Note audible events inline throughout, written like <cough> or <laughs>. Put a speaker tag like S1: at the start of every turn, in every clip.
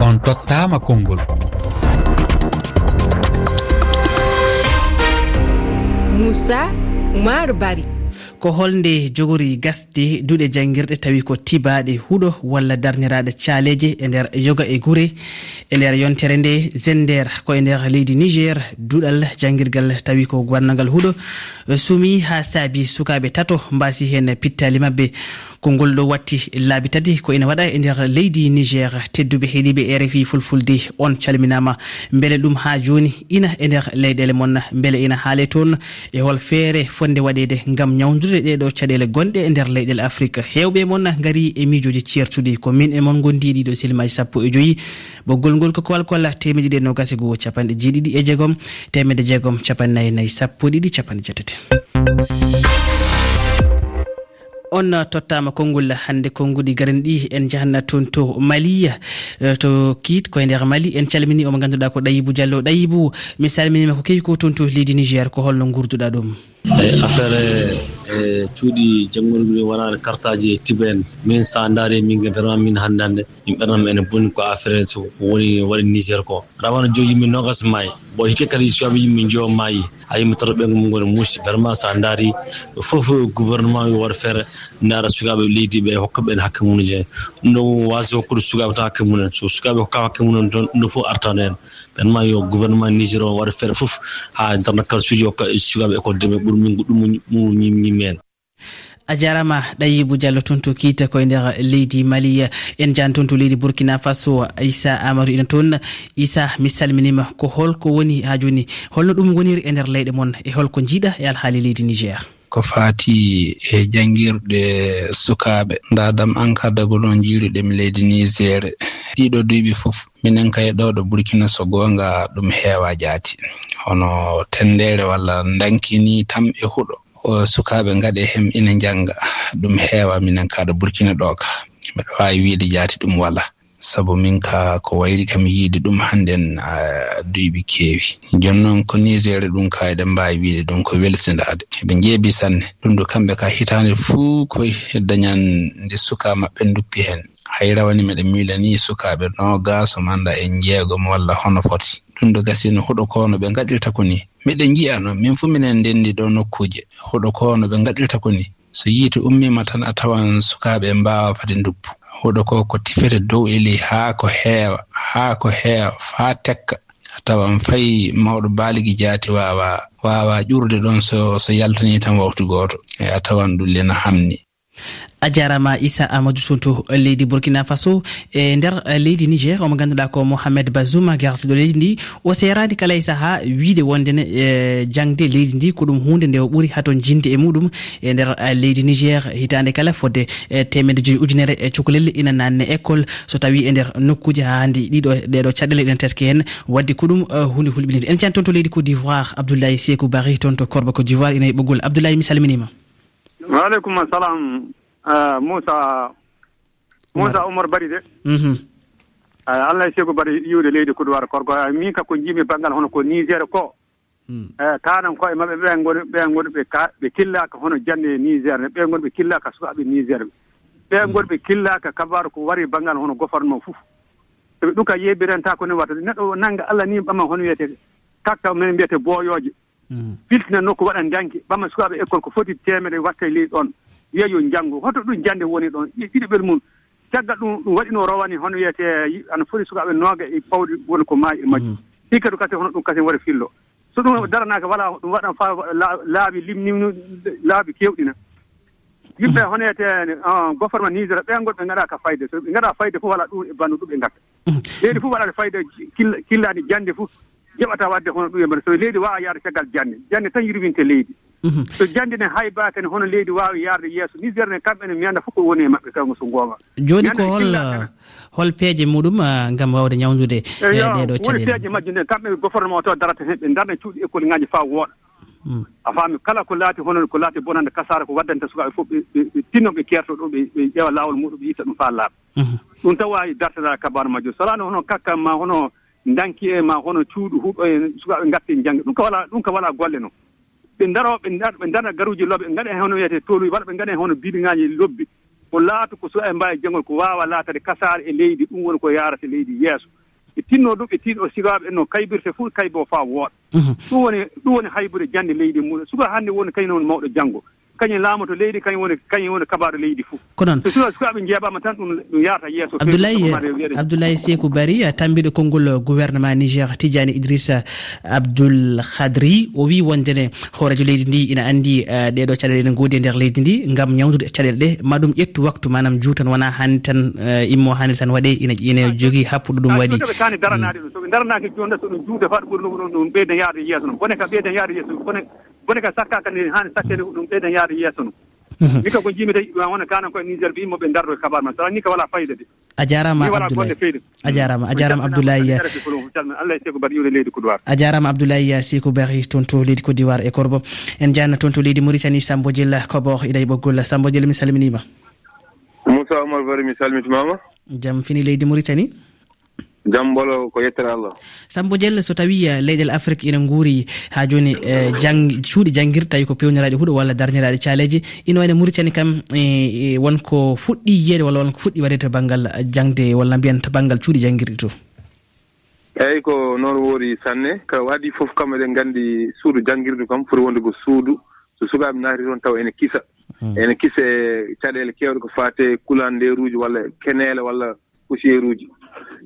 S1: on tottama konngol.
S2: Moussa oumar bari.
S3: ko holnde jogori gasde duuɗe janguirɗe tawi ko tibaɗe huuɗo walla darniraɗe caaleje e nder yoga e guure e nder yontere nde zender ko e nder leydi niger duuɗal janguirgal tawi ko gwannagal huuɗo. Suumi ha saabi sukaɓe tato mbasi hen pittali mabɓe ko ngol ɗo watti laabi tati ko ina waɗa e nder leydi niger tedduɓe heeɗiɓe e rfi fulfulde on calminama beele ɗum ha joni ina e nder leyɗele moon beele ina haale toon e hol feere fonde waɗede gam ñawdu faddude ɗeɗo caɗele gonɗe e nder leyɗel afrique. Hewɓe moon gaari e miijoji ceertuɗi. Ko min e moon gondi ɗiɗo silimaji sappo e joyyi ɓoggol ngol koko walkolla temedde ɗe nogas e goo capanɗe jeeɗiɗi e jeegom. Temedde jeegom capannayyi nayyi sappo ɗiɗi capanɗe jeetati. On tottama konngol hannde konnguɗi garen ɗi en jahanna toon to maliya eh, to kiit koye nder mali en calmini omo ganduɗa ko ɗayibou diallo. Ɗayibou mi salminima ko kewi ko toon to leydi nigér ko holno gurduɗa ɗum.
S4: Eh, affaire e cuuɗi janggol wonano cartaji e tiba en min sa daari min vraiment min hannde hannde min ɓernam ene boni ko affaire so woni waɗi nigér ko rawana jogi min nogas maayi bon hikke kadi suwaɓe yimɓe jowa maayi ha yimɓe toro ɓe mum goni muusi vraiment sa daari fof gouvernement yo waɗa feere ndaara sukaaɓe leydi ɓe hokka ɓen hakke mum ɗum ɗo wasi hokkude sukaaɓe tan hakke mumen so sukaaɓe hokkama hakke mumen toon ɗum ɗo fof artano en vraiment yo gouvernement nigér o waɗa feere fof ha kala suji hokka sukaaɓe école deme ɓuuri min ɗum ɗum ummi en
S3: a jarama ɗayibou diallo toon to kiita koye nder leydi mali. En jani toon to leydi bourkina faso. Issa amadou ina toon. Issa mi salminima ko holko woni ha joni holno ɗum woniri e nder leyɗe moon e holko jiiɗa e alhaali leydi nigér
S5: ko fati e janngirɗe sukaaɓe. Dadam an ka dagoɗon jiruɗemi leydi nigére ɗiɗo duuɓi fof minen kay ɗo ɗo burkina so goonga ɗum heewa jaati. Hono tenndere walla dankini tam e huɗo. sukaaɓe ngaɗe hem ina njannga. Ɗum heewa minen kaa ɗo burkina ɗo ka mbiɗa waawi wiide jaati ɗum walaa. Sabu min ka ko wayri kam yiide ɗum hannden duyɓi keewi. Jooni noon ko nigére ɗum ka eɗen mbaawi wiide ɗum ko welsindaade eɓe njeebi sanne. Ɗum ɗo kamɓe ka hitaande fuu koye dañan nde sukaa maɓɓe nduppi heen hay rawani miɗen miila ni sukaaɓe noogaso manda en jeegom walla hono foti. Ɗum ɗo gasino huɗo ko ɓe ngaɗirta ko ni miɗen gi'a noon min fuu minen ndenndi ɗo nokkuuje. Huɗo ko no ɓe ngaɗirta ko ni. So yiite ummima tan a tawan sukaaɓe mbawa fade ndubbu. Huɗo ko ko tifete dow eli haa ko heewa haa ko heewa faa tekka. A tawan fayi mawɗo baaligi jaati wawa wawa ƴurde ɗon so so yaltani tan wawtu gooto. E a tawan ɗum lena hamni.
S3: a jarama issa amadou tonto leydi burkina faso. E nder e, leydi niger omo ganduɗa ko mohamed bazouma gartiɗo leydi ndi. O serani kala e saaha wiide wondene e jangde leydi ndi ko ɗum hunde nde o ɓuuri haton jinde e muɗum. E nder e, leydi niger hitande kala fodde e, temedde joyi ujunere e cukalel ina nanne école. So tawi e nder nokkuji ha hande ɗiɗo ɗeɗo caɗele ɗen teske hen wadde ko ɗum hunde hulɓinide en cani toon to leydi côte d'ivoire abdoulaye sekou bari toon to korba côte d'ivoire ina e ɓoggol. Abdoulaye mi salminima.
S6: Waaleykum assalam. Ah, moussa. Moussa oumar bari de. Mhm. Ah, allah e seego mbaɗa yiwde leydi kudowara korgo. Ah, min ka ko jiimi banngal hono ko nigér ko. Eyi kanan koye maɓɓe ɓen goni ɓen goni ɓe ka ɓe killaka hono jande e nigér ne. Ɓen goni ɓe killaka sukaɓe nigér ɓe. Ɓen hmm. goni ɓe killaka kabaru ko wari banngal hono gofatno fof soɓe yeɓirenta ko kone watta neɗɗo nangga allah ni ɓama hono wiyete kakta men mbiyete booyooje. Hmm. Filtina nokku waɗan danki ɓama sukaɓe école ko foti temere watta e leydi ɗon. yeeyo janngo hoto ɗum jannde woni ɗon. Ɗiɗiɓel mum caggal ɗum ɗum waɗino rawani hono wiyete ana foti sukaɓe nooga e pawɗi woni ko maayi e majjum mm. hikka ɗum kadi hono ɗum kadi waɗa fillo. So ɗum daranaka wala ɗum waɗan fa laabi limnimnu laabi kewɗina yimɓe mm. hono wiyete ah, gouvernement nigér ɓen ngol ɓe ngaɗa fayde. So ɓe gaɗa fayde fof wala ɗum e bandu ɗum ɓe gatta mm. leydi fof waɗata fayde killani jannde fof jeɓata wadde hono ɗum e mbaɗa so leydi wawa yaade caggal jannde. Jannde tan yirwinte leydi. Mhm. so jannde ne hay baate ne hono leydi waawi yaarde yeeso nigér ne kamɓe ne mi miyannda fof ko woni e maɓɓe kanko so ngoonga.
S3: Jooni ko e hol uh, hol peeje muɗum uh, ngam waawde ñawdude uh,
S6: ɗeɗo woni peeje majju nde kamɓe gouvernement to darata heen ɓe darna e cuuɗi école ŋaaji faa wooɗa. Mm. A faami kala ko laati hono ko laati bonande kasara ko waddanta sukaaɓe fof ɓe tinno ɓe keerto ɗo ɓe ƴeewa laawol muɗum ɓe yitta ɗum faa laaɓa. Mhm. Ɗum tan waawi dartata kabaru majju salaano hono kakka ma hono danki e ma hono cuuɗu huuɗo e sukaaɓe ngatti e jannge ɗum ka wala ɗum ka walaa golle noon ɓe daro ɓe ɓe dara garuji lobbe ɓe ngaɗa e hono wiyete toluji waɗa ɓe ngaɗa e hono biɗiŋaji lobbi ko laatu ko so e mbawi janggol ko wawa laatade kasare e leydi ɗum woni ko yarata leydi yeeso. Ɓe tinno ɗum ɓe tiiɗo sikaaɓe no kaybirte fof kaybo fa wooɗa. Mhm. Ɗum woni ɗum woni haybude jande leydi muɗum. Suka hannde woni kañum woni mawɗo janngo. kañum laamoto leydi kañum woni kañum woni kabaɗo leydi fof
S3: ko noon
S6: so sino sukaɓe jeeɓama tan ɗum ɗum yahata yeeso
S3: abdoulaye abdoulaye sekou bari tambiɗo konngol gouvernement niger tidiani idrissa abdoul khadri o wi wondene hoorejo leydi ndi ina andi ɗeɗo caɗele ene goodi e nder leydi ndi gam ñawdude caɗele ɗe maɗum ƴettu waktu manam juutan wona hani tan immo hani tan waɗe ina ina jogui happuɗo ɗum waɗi
S6: kani daranaɗe ɗum soɓe daranaki jonde so ɗum juuta faɗ ɗo ɓuri ɗum ɗum ɓeyden yaade yeeso noon bone ka ɓeyden yaade yeeso bone bone ka sakka kadi hani sakkede ɗum ɓeyden yaade yesso no mhm. min ka ko jiimi tawi wona kanan koye niger ɓe yimmoɓe dardo e kabar ma. Sara ni ka wala fayida de.
S3: A jarama abdoulaye. a jarama a jarama abdoulaye
S6: allah e seko bar iwde leydi coudoir
S3: a jarama abdoulaye sikou e bari toon to leydi coudoir e korbo en janna toon to leydi mauritanie sambo djilla kobor iɗa e ɓoggol sambo djilla mi salminima.
S7: Moussa oumar bari mi salmitimama.
S3: Jaam fini leydi mauritanie.
S7: jambolo ko yettere allah.
S3: Sambo dielle so tawi eh, leyɗel afrique ina guuri ha joni eh, jang cuuɗi jangguirde tawi ko pewniraɗe huuɗo walla darniraɗe caaleji ina wayno mauritani kam eh, wonko fuɗɗi yiyede walla wonko fuɗɗi waɗede to banggal jangde walla mbiyan to banggal cuuɗi jangguirɗe to?
S7: Eyyi ko noon woori sanne. Ko waɗi fof kam eɗen gandi suudu jangguirde kam foti wonde ko suudu. So sukaɓe naati toon taw ene kisa. Hmm. Ene kisa e caɗele kewɗe ko fate kulanderuji walla kenele walla poussiére uji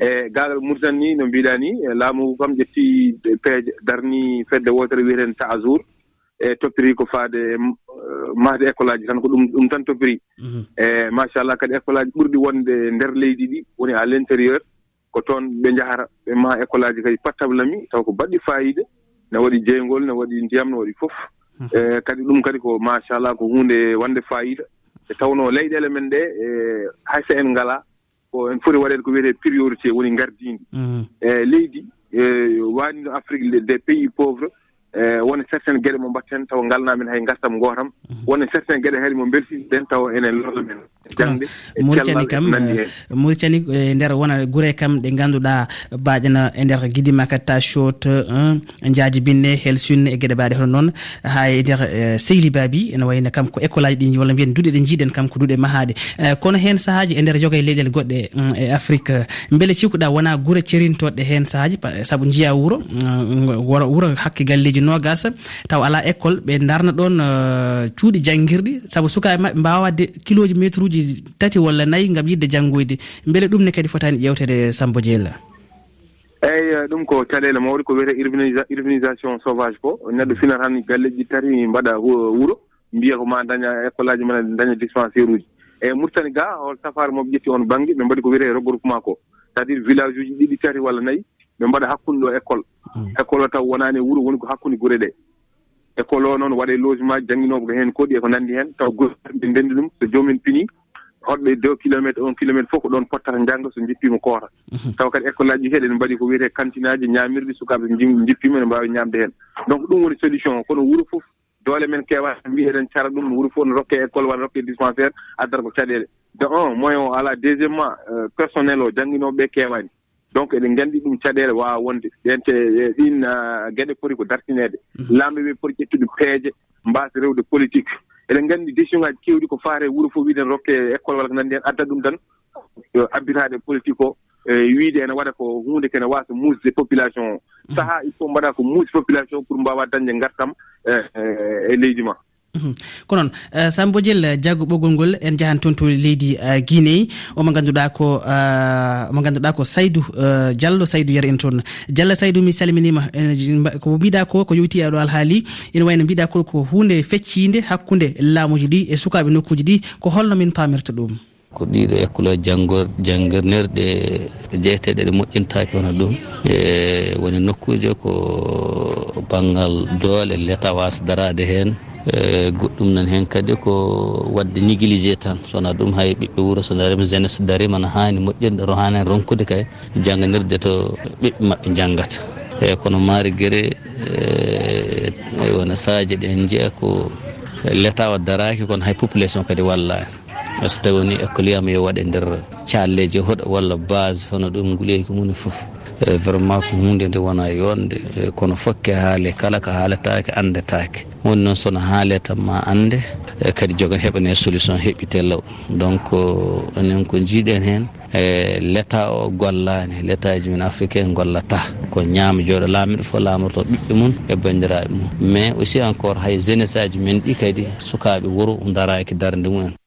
S7: e gaagal mourtane ni no mbiɗa ni e laamu ngu kam ƴetti peeje darni fedde wotere wiyeten ta ajour e toppiri ko faade e, mahde école aji tan ko ɗum ɗum tan toppiri. Mhm. E machallah kadi école aji ɓurɗi wonde nder leydi ɗi woni à l' intérieur ko toon ɓe njahara ɓe maha école aji kadi pattablami taw ko baɗɗi fayida ne waɗi jeygol ne waɗi ndiyam ne waɗi fof. Mhm. E kadi ɗum kadi ko machallah ko hunde wande fayida. E tawno leyɗele men ɗe e haysa en ngalaa ko en foti waɗede ko wiyete priorité woni gardidi mm. e eh, leydi eh, wani no afrique des pays pauvres e won certaine geɗe mo mbatten taw ngalnamen hay gartam gootam mhm. won certaine geɗe hade mo beltiɗen taw enen lordo men. Jangde
S3: mauritani kam eh, mauritani e eh, nder wona guure kam ɗe ngannduɗa mbaɗena e nder guidi makata shot 1 jaaji binne hel helsune e gueɗe mbaɗe hono noon. Ha e nder eh, sehli baabi ene wayno kam ko école aji ɗi walla mbiyen duuɗe ɗe jiiɗen kam ko duuɗe mahaɗe kono hen sahaji e nder joga e leyɗele goɗɗe mm, e afrique beele cikkuɗa wona guure cerintoɗɗe hen sahaji saabu jiiya wuuro mm, wuuro hakke galleji ujuji nogas taw ala école ɓe darna ɗon uh, cuuɗi jangguirɗi saabu sukaɓe mabɓe mbawa wadde kiloji métre uji tati walla nayyi gam yidde janggoyde beele ɗum ne kadi fotani ƴewtede sambo dieyla
S7: eyyi ɗum ko caɗele mawɗe ko wiyete urbanisation sauvage ko. Neɗɗo fina tan galleji tati mbaɗa wuuro mbiya ko ma daña école aji men daña dispensaire uji. Eyyi murtani ga hol safare moɓe ƴetti on banggue ɓe mbaɗi ko wiyete regroupement ko c'est à dire village uji ɗiɗi tati walla nayyi ɓe mbaɗa hakkunde ɗo école. Mm. école o taw wonani e wuuro woni ko hakkude guure ɗe. École o noon waɗe logement jangguinoɓe ko hen koɗi eko nandi hen. Taw goɓe ndendi ɗum so joomumen pini hoɗɓe deux kilométre un kilométre fof ko ɗon pottata jangga so jippima koota mhm. taw kadi école aji heɗe ne mbaɗi ko wiyete cantine aji ñamirɗi sukaɓe jippima ne mbawi ñamde hen. Donc ɗum woni solution o. Kono wuuro fof doole men kewa mbi eɗen cara ɗum wuuro fof ne rokke école walla rokke dispensaire addata ko caɗele de un moyen o ala deuxièmement euh, personnel o jangguinoɓeɓe kewani donc eɗen nganndi ɗum caɗeele waawa wonde. Ɗente e, ɗin geɗe poti ko dartinede mhm. laamɓe ɓe poti ƴettude peeje mbaasa rewde politique. Eɗen nganndi décision ngaji keewɗi ko faare e wuro fof wiiden rokke école walla ko nanndi heen adda ɗum tan abbitaade politique o e wiide ene waɗa ko hunde kene waasa muusde population o. Mhm. Sahaa il faut mbaɗa ko muusi population o pour mbawa dañde ngartam e leydi ma. Mhm.
S3: ko noon euh, sambo diel jaggo ɓoggol ngol en jahan toon to leydi euh, guinéy omo ganduɗa ko euh, omo ganduɗa ko saydou diallo saydou yara en toon. Diallo saydou mi salminima ko mbiɗa ko ko yowiti aɗo alhaali ina wayno mbiɗa ko ko hunde feccide hakkude laamuji ɗi e sukaɓe nokkuji ɗi ko holno min pamirta ɗum.
S8: Ko ɗiɗo ekkula janngor janngirnerɗe jeeteɗe ɗe moƴƴintaki wona ɗum. E woni nokkuje ko banggal doole leta wasdarade hen E, goɗɗum nan hen kadi ko wadde négligé tan. Sowona ɗum hay ɓiɓɓe wuuro so darima jeunesse darima no hani moƴƴirde ro hani ronkude kay jangganirde to ɓiɓɓe mabɓe janggata eyyi kono maari guére wona e, saji ɗen jiiya ko l' o daraki kono hay population kadi wallani so tawi woni école yama yo waɗe nder calleji hoɗa walla base hono ɗum guuleji ko muni foof Eh, vraiment ko hunde nde wona yonde e kono fokke haale kala ko haaletake andetake woni noon sono haale tan ma ande e kadi jogan heɓane solution heɓite law donc eh, enen ko jiiɗen hen e l'état o gollani l'état ji men africain gollata. Ko ñaama jooɗo laamiɗo fof laamorto ɓiɓɓe mum e bandiraɓe mum mais aussi encore hay jeunesse aji men ɗi kadi sukaɓe wuuro daraki darde mumen.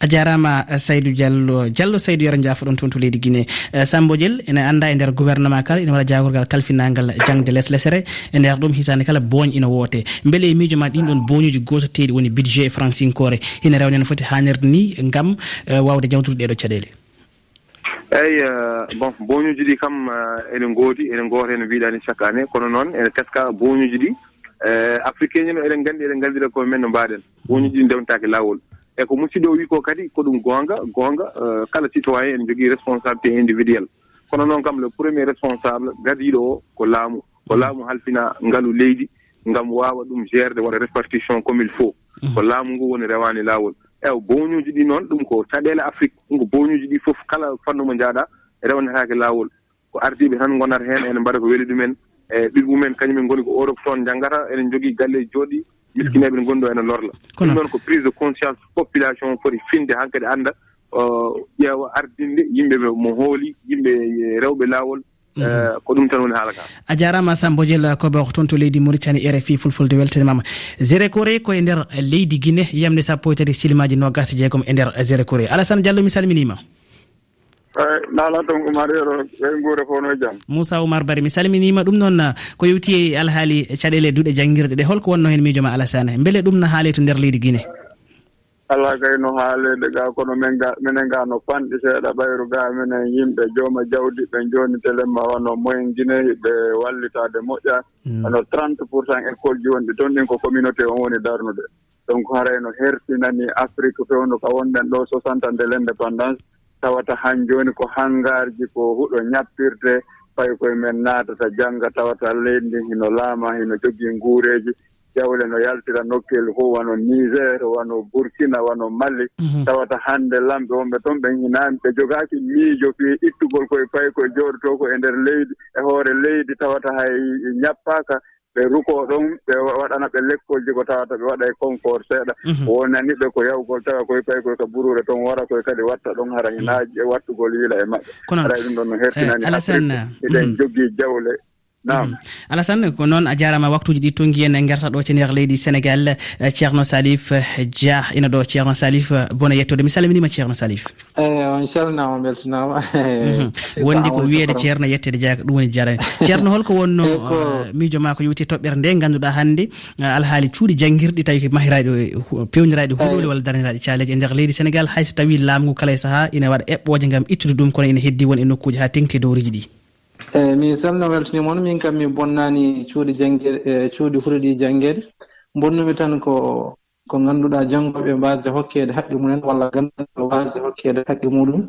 S3: a jarama eh, saydou diallo diallo saydou yara jafo ɗon toon to leydi guiné eh, sambo diel ene anda e nder gouvernement kala ene waɗa jagorgal kalfinagal jangde less lesere e nder ɗum hitande kala booñ ina woote. Beele e miijo ma ɗin ɗon booñuji gototeɗi woni budget francinkore ina rewne no foti hannirde ni gam eh, wawde jawtude ɗeɗo caɗele
S7: eyi bon boñuji ɗi kam ene ngoodi ene goota ene mbiɗani chaque année kono noon ene teska boñuji ɗi africain ji eɗen nganndi eɗen nganndira koye men no mbaɗen boñuji ɗi ndewntaki lawol e ko musidɗo o wi ko kadi ko ɗum goonga goonga euh, kala citoyen ene jogii responsabilité individuel kono noon kam le premier responsable gadiiɗo o ko laamu. Ko laamu halfina ngalu leydi ngam waawa ɗum gérde waɗa répartition comme il faut. Mhm. Ko laamu ngu woni rewaani laawol. Ew boñuuji ɗi noon ɗum ko caɗeele afrique ɗum ko boñuuji ɗi fof kala fannu mo njaaɗa e rewanetaake laawol. Ko ardiiɓe tan ngonata heen ene mbaɗa ko weli ɗumen. E ɓiɓɓe mumen kañumen ngoni ko europe toon janngata enen jogii galleeji jooɗɗi miskineɓe ne gonɗo ene lorla. Ɗum noon ko prise de conscience population foti finde hankkadi annda ƴeewa ardinde yimɓe mo hooli yimɓe rewɓe laawol mhm. eh, ko ɗum tan woni haala ka.
S3: A jarama sambo diel koba toon to leydi mauritanie rfi fulfulde weltanimama géré coré koye nder leydi guiné yamde sappo e tati silimaji nogas jeegom e nder géré coré alassane diallo mi salminima Eh,
S9: naala toon oumar yero ɓe guure fof no jaam
S3: moussa oumar bari mi salminima ɗum noon ko yewti e alhaali caɗele duuɗe jangguirɗe ɗe. Holko wonno hen miijo ma alassane. Beele ɗum no haale to nder leydi guine
S9: ala kay no haalede ga kono men ga minen ga no fanɗi seeɗa ɓayru ga minen yimɓe jooma jawdi ɓen jooni telemma wano moyen guineyi ɓe wallitade moƴƴa. Mm. Hono trente pour cent école ji wonɗi toon ɗin ko communauté on woni darnude. Donc harayno hertinani afrique fewno ka wonɗen ɗo soixante ans de l' indépendance tawata han jooni ko hangarji ko huɗo ñappirde fayi koye men naatata jannga tawata leydi ndin hino laama hino jogii nguureeji. Jawle no yaltira nokkel fof wano niger wano burkina wano mali. Mhm. Tawata hannde lamɓe wonɓe toon ɓen hinaami ɓe jogaaki miijo fii ittugol koye fayi koye jooɗotoo ko e ndeer leydi e hoore leydi tawata hay ñappaaka. ɓe ruko ɗon ɓe waɗana ɓe lekkolji ko tawata ɓe waɗa e concours seeɗa. Wonani ɓe ko yawgol tawa koye pay koye ko burure toon wara koye kadi watta ɗon hara hinaaji e wattugol yiila e maɓɓe. Ara ɗum ɗon no hertinani eɗen jogii jawle. Mm-hmm.
S3: alassane ko noon a jarama waktuji ɗi tongi en e guerta ɗo e cene leydi sénégal eh, ceerno salif eh, dia. Ina ɗo ceerno salif eh, bona yettode mi salminima ceerno salif.
S10: Eyi on calminama beltanama <laughs> mm-hmm.
S3: wondi ko wiyede ceerno yettede dia ɗum woni jarani. <laughs> Ceerno holko wonno miijo ma ko yewti toɓɓere nde ganduɗa hannde alhaali cuuɗi jangguirɗi tawi ko mahiraɗe pewniraɗe huuɗole walla daraniraɗe caaleji e nder leydi sénégal. Hayso tawi laamu ngu kala e saaha ina waɗa eɓɓoje gam ittude ɗum kono ina heddi won e nokkuji ha tengti dowriji ɗi.
S10: eyi mi salno weltanimoon min kam mi bonnani cuuɗi janggueɗe cuuɗi huuɗiɗi janggueɗe bonnumi tan ko ko ngannduɗaa janngoɓe wasde hokkede haqqe mumen walla gandalngal wasde hokkede haqqe muɗum.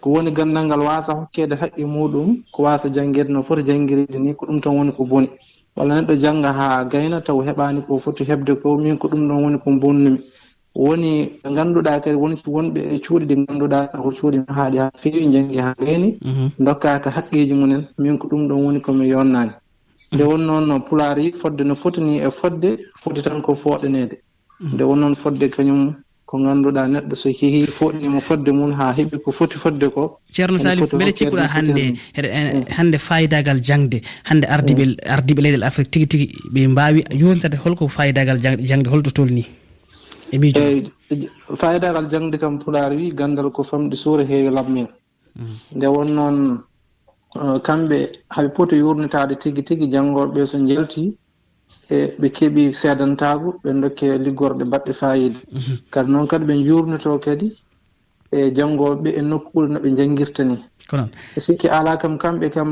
S10: Ko woni ganndal ngal wasa hokkede haqqe muɗum ko wasa jangguede no foti janngiride ni ko ɗum tan woni ko boni. Walla neɗɗo jannga haa gayna taw heɓaani ko foti heɓde ko min ko ɗum ɗon woni ko bonnumi. woni ɓe ngannduɗaa kadi woni wonɓe e cuuɗi ɗi ngannduɗaa ko cuuɗi no haaɗi haa feewi janngi haa reeni mhm. dokkaaka haqqeeji munen min ko ɗum ɗon woni komi yonnaani. Mhm. Nde won noon pulaar yi fodde no foti ni e fodde foti tan ko fooɗaneede. Mhm. Nde won noon fodde kañum ko ngannduɗaa neɗɗo so hehii fooɗinimo fodde mum haa heɓi ko foti fodde ko
S3: ceerno salif mbeɗe cikkuɗa hannde eh, mm. hannde fayidagal jangde hannde ardiɓe mm. ardiɓe leyɗel afrique tigi tigi ɓe mbaawi yontade holko fayidagal jangde holto tolni e miijo.
S10: Eyi fayidagal jangde kam pulaar wi gandal ko famɗi suura heewi lammin nde won noon kamɓe haɓe poti yurnitade tigi tigi janngoɓe so jalti e ɓe keeɓi seedantago ɓe dokke liggorɗe baɗɗe fayida mm-hmm. kadi noon kadi ɓe jurnito kadi e janngoɓe e nokkuɓol no ɓe janngirta ni e sikki ala kam kamɓe kam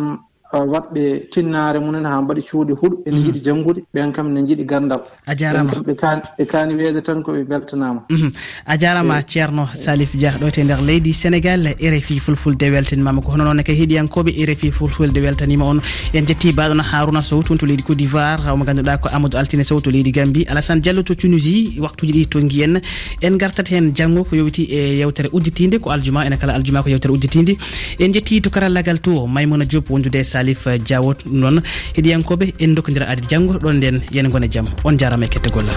S10: waɗɓe tinnare munen ha mbaɗi cuuɗi huɗu ene jiiɗi mm. janngude. Ɓen kam ne jiiɗi gandal.
S3: A jarama.
S10: Ɓe kaani weede tan koɓe beltanama mhm.
S3: a jarama eh. ceerno salif dia ɗo te nder leydi sénégal rfi fulfulde weltanimama ko hono noon kay heeɗiyankoɓe rfi fulfulde weltanima on. En jetti baɗona harouna sow toon to leydi cote d'ivoire. Mo ganduɗa ko amadou altine sow to leydi gambi alassane diallo to tunisie waktuji ɗi tonggui en en gartat hen janggo ko yowiti e yewtere udditide ko aljuma ene kala aljuma ko yewtere udditide en jetti to karallagal to maymuna diop wondude e salif diawo noon heɗiyankoɓe en dokkodira adi janggo ɗon nden yen gone jaam. On jarama e kettogol